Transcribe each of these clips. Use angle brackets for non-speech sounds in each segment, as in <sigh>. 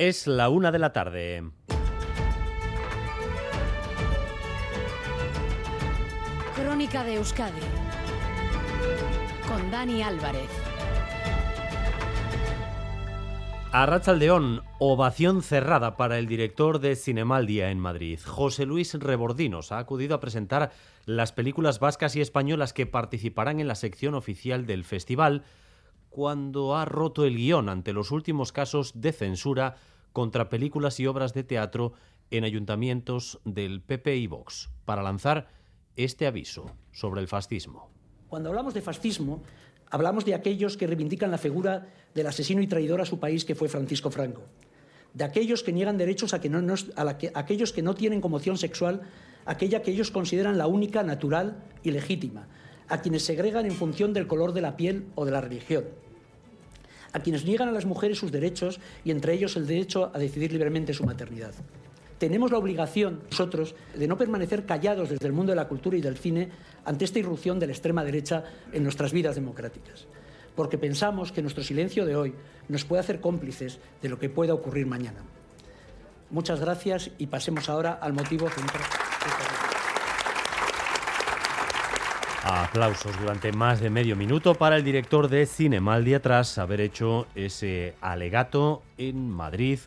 Es la una de la tarde. Crónica de Euskadi con Dani Álvarez. A Rachaldeón, ovación cerrada para el director de Cinemaldia en Madrid. José Luis Rebordinos ha acudido a presentar las películas vascas y españolas que participarán en la sección oficial del festival cuando ha roto el guion ante los últimos casos de censura contra películas y obras de teatro en ayuntamientos del PP y Vox. Para lanzar este aviso sobre el fascismo. Cuando hablamos de fascismo, hablamos de aquellos que reivindican la figura del asesino y traidor a su país que fue Francisco Franco, de aquellos que niegan derechos a, que no, a, a aquellos que no tienen como opción sexual aquella que ellos consideran la única, natural y legítima, a quienes segregan en función del color de la piel o de la religión, a quienes niegan a las mujeres sus derechos y entre ellos el derecho a decidir libremente su maternidad. Tenemos la obligación nosotros de no permanecer callados desde el mundo de la cultura y del cine ante esta irrupción de la extrema derecha en nuestras vidas democráticas, porque pensamos que nuestro silencio de hoy nos puede hacer cómplices de lo que pueda ocurrir mañana. Muchas gracias y pasemos ahora al motivo central. Aplausos durante más de medio minuto para el director de Cinemaldia tras haber hecho ese alegato en Madrid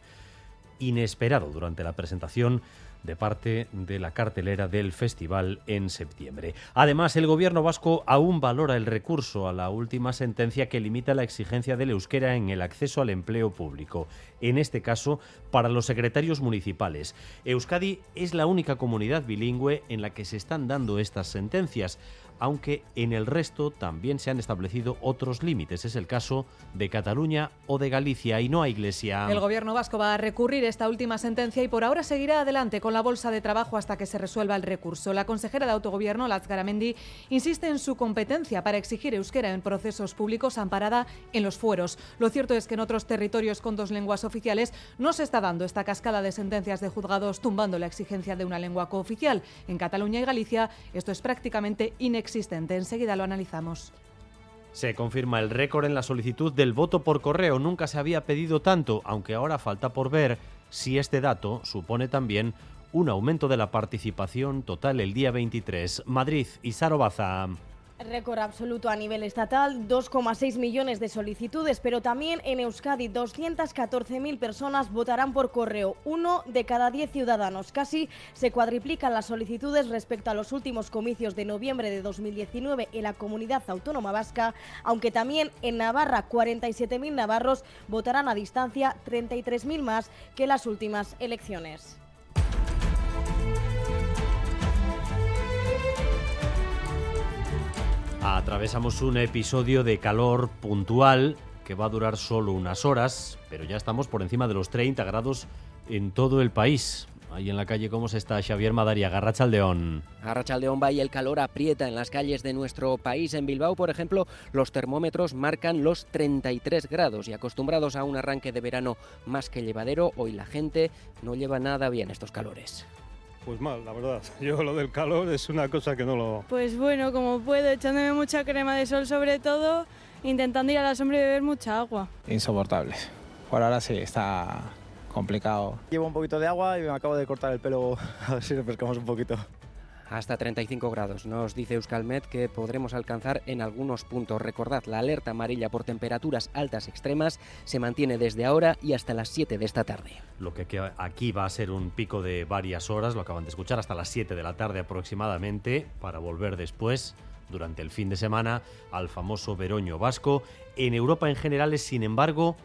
inesperado durante la presentación de parte de la cartelera del festival en septiembre. Además, el gobierno vasco aún valora el recurso a la última sentencia que limita la exigencia del euskera en el acceso al empleo público, en este caso para los secretarios municipales. Euskadi es la única comunidad bilingüe en la que se están dando estas sentencias aunque en el resto también se han establecido otros límites. Es el caso de Cataluña o de Galicia y no hay iglesia. El gobierno vasco va a recurrir esta última sentencia y por ahora seguirá adelante con la bolsa de trabajo hasta que se resuelva el recurso. La consejera de autogobierno, Laz Garamendi, insiste en su competencia para exigir euskera en procesos públicos amparada en los fueros. Lo cierto es que en otros territorios con dos lenguas oficiales no se está dando esta cascada de sentencias de juzgados tumbando la exigencia de una lengua cooficial. En Cataluña y Galicia esto es prácticamente inexistente existente. Enseguida lo analizamos. Se confirma el récord en la solicitud del voto por correo. Nunca se había pedido tanto, aunque ahora falta por ver si este dato supone también un aumento de la participación total el día 23. Madrid y Sarobaza. Récord absoluto a nivel estatal, 2,6 millones de solicitudes, pero también en Euskadi 214.000 personas votarán por correo, uno de cada diez ciudadanos. Casi se cuadriplican las solicitudes respecto a los últimos comicios de noviembre de 2019 en la comunidad autónoma vasca, aunque también en Navarra 47.000 navarros votarán a distancia, 33.000 más que las últimas elecciones. Atravesamos un episodio de calor puntual que va a durar solo unas horas, pero ya estamos por encima de los 30 grados en todo el país. Ahí en la calle, ¿cómo se está Xavier Madaria? Garrachaldeón. Garrachaldeón va y el calor aprieta en las calles de nuestro país. En Bilbao, por ejemplo, los termómetros marcan los 33 grados y acostumbrados a un arranque de verano más que llevadero, hoy la gente no lleva nada bien estos calores. Pues mal, la verdad. <laughs> Yo lo del calor es una cosa que no lo... Pues bueno, como puedo, echándome mucha crema de sol sobre todo, intentando ir a la sombra y beber mucha agua. Insoportable. Por ahora sí, está complicado. Llevo un poquito de agua y me acabo de cortar el pelo, <laughs> a ver si refrescamos un poquito hasta 35 grados. Nos dice Euskalmet que podremos alcanzar en algunos puntos. Recordad, la alerta amarilla por temperaturas altas extremas se mantiene desde ahora y hasta las 7 de esta tarde. Lo que aquí va a ser un pico de varias horas, lo acaban de escuchar, hasta las 7 de la tarde aproximadamente, para volver después durante el fin de semana al famoso veroño vasco. En Europa en general es, sin embargo,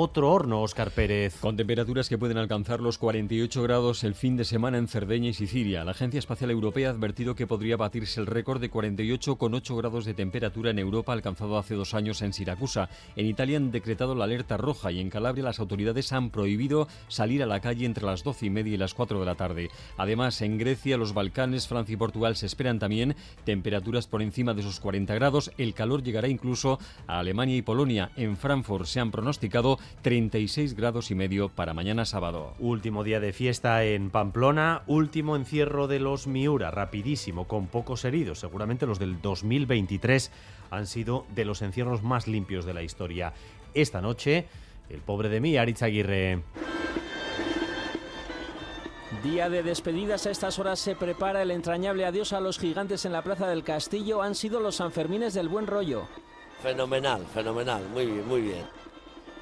otro horno, Óscar Pérez. Con temperaturas que pueden alcanzar los 48 grados el fin de semana en Cerdeña y Sicilia. La Agencia Espacial Europea ha advertido que podría batirse el récord de 48,8 grados de temperatura en Europa alcanzado hace dos años en Siracusa. En Italia han decretado la alerta roja y en Calabria las autoridades han prohibido salir a la calle entre las 12 y media y las 4 de la tarde. Además, en Grecia, los Balcanes, Francia y Portugal se esperan también temperaturas por encima de esos 40 grados. El calor llegará incluso a Alemania y Polonia. En Frankfurt se han pronosticado 36 grados y medio para mañana sábado. Último día de fiesta en Pamplona, último encierro de los Miura, rapidísimo, con pocos heridos. Seguramente los del 2023 han sido de los encierros más limpios de la historia. Esta noche, el pobre de mí, Aritz Aguirre. Día de despedidas, a estas horas se prepara el entrañable adiós a los gigantes en la Plaza del Castillo. Han sido los Sanfermines del buen rollo. Fenomenal, fenomenal, muy bien, muy bien.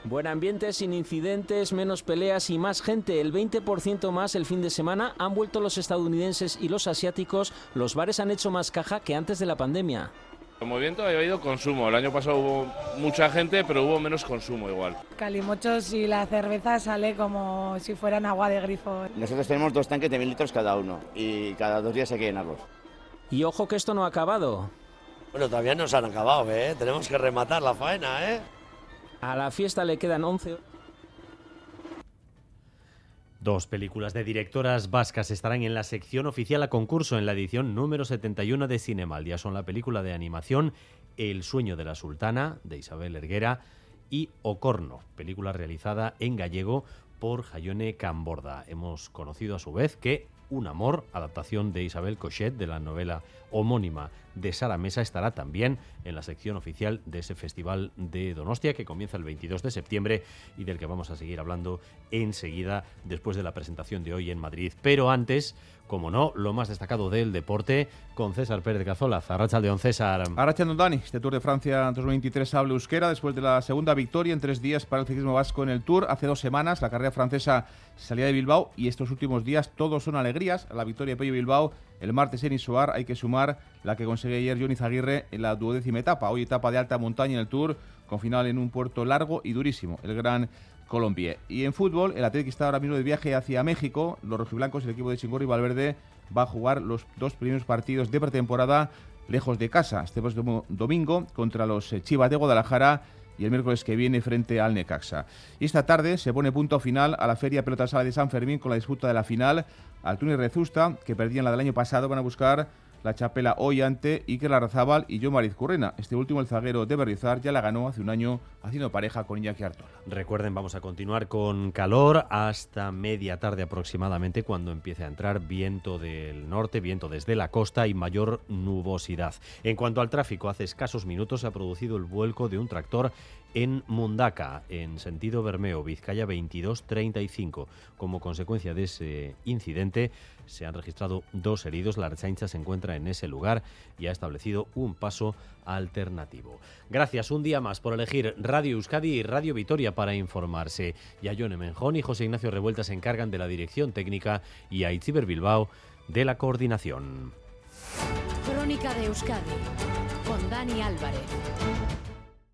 Buen ambiente, sin incidentes, menos peleas y más gente. El 20% más el fin de semana. Han vuelto los estadounidenses y los asiáticos. Los bares han hecho más caja que antes de la pandemia. El movimiento ha habido consumo. El año pasado hubo mucha gente, pero hubo menos consumo igual. Calimochos y la cerveza sale como si fueran agua de grifo. Nosotros tenemos dos tanques de mil litros cada uno y cada dos días hay que llenarlos. Y ojo que esto no ha acabado. Bueno, todavía no se han acabado, ¿eh? Tenemos que rematar la faena, ¿eh? A la fiesta le quedan 11. Dos películas de directoras vascas estarán en la sección oficial a concurso en la edición número 71 de Cinemaldia. Son la película de animación El sueño de la sultana, de Isabel Erguera, y Ocorno, película realizada en gallego por Jayone Camborda. Hemos conocido a su vez que Un amor, adaptación de Isabel Cochet de la novela homónima de Sara Mesa, estará también en la sección oficial de ese festival de Donostia que comienza el 22 de septiembre y del que vamos a seguir hablando enseguida después de la presentación de hoy en Madrid. Pero antes, como no, lo más destacado del deporte con César Pérez Cazola. Arracha César. Arracha Dani, este Tour de Francia 2023 habla euskera después de la segunda victoria en tres días para el ciclismo vasco en el Tour. Hace dos semanas la carrera francesa salía de Bilbao y estos últimos días todos son alegrías. La victoria de Pello Bilbao el martes en Isoar hay que sumar la que consiguió ayer Johnny Zaguirre en la duodécima etapa. Hoy etapa de alta montaña en el Tour, con final en un puerto largo y durísimo, el Gran Colombia. Y en fútbol, el Atlético está ahora mismo de viaje hacia México. Los rojiblancos, el equipo de Chingorri y Valverde, va a jugar los dos primeros partidos de pretemporada lejos de casa. Este próximo domingo contra los eh, Chivas de Guadalajara y el miércoles que viene frente al Necaxa. Y esta tarde se pone punto final a la Feria Pelota Sala de San Fermín con la disputa de la final. Altuna Rezusta, que perdían la del año pasado, van a buscar la chapela hoy ante Iker Larrazábal y Yo Mariz Currena. Este último, el zaguero de Berrizar, ya la ganó hace un año haciendo pareja con Iñaki Artola. Recuerden, vamos a continuar con calor hasta media tarde aproximadamente cuando empiece a entrar viento del norte, viento desde la costa y mayor nubosidad. En cuanto al tráfico, hace escasos minutos se ha producido el vuelco de un tractor en Mundaca, en sentido Bermeo, Vizcaya 2235. Como consecuencia de ese incidente, se han registrado dos heridos. La Archaincha se encuentra en ese lugar y ha establecido un paso alternativo. Gracias un día más por elegir Radio Euskadi y Radio Vitoria para informarse. Y a John Menjón y José Ignacio Revuelta se encargan de la dirección técnica y a Itziber Bilbao de la coordinación. Crónica de Euskadi con Dani Álvarez.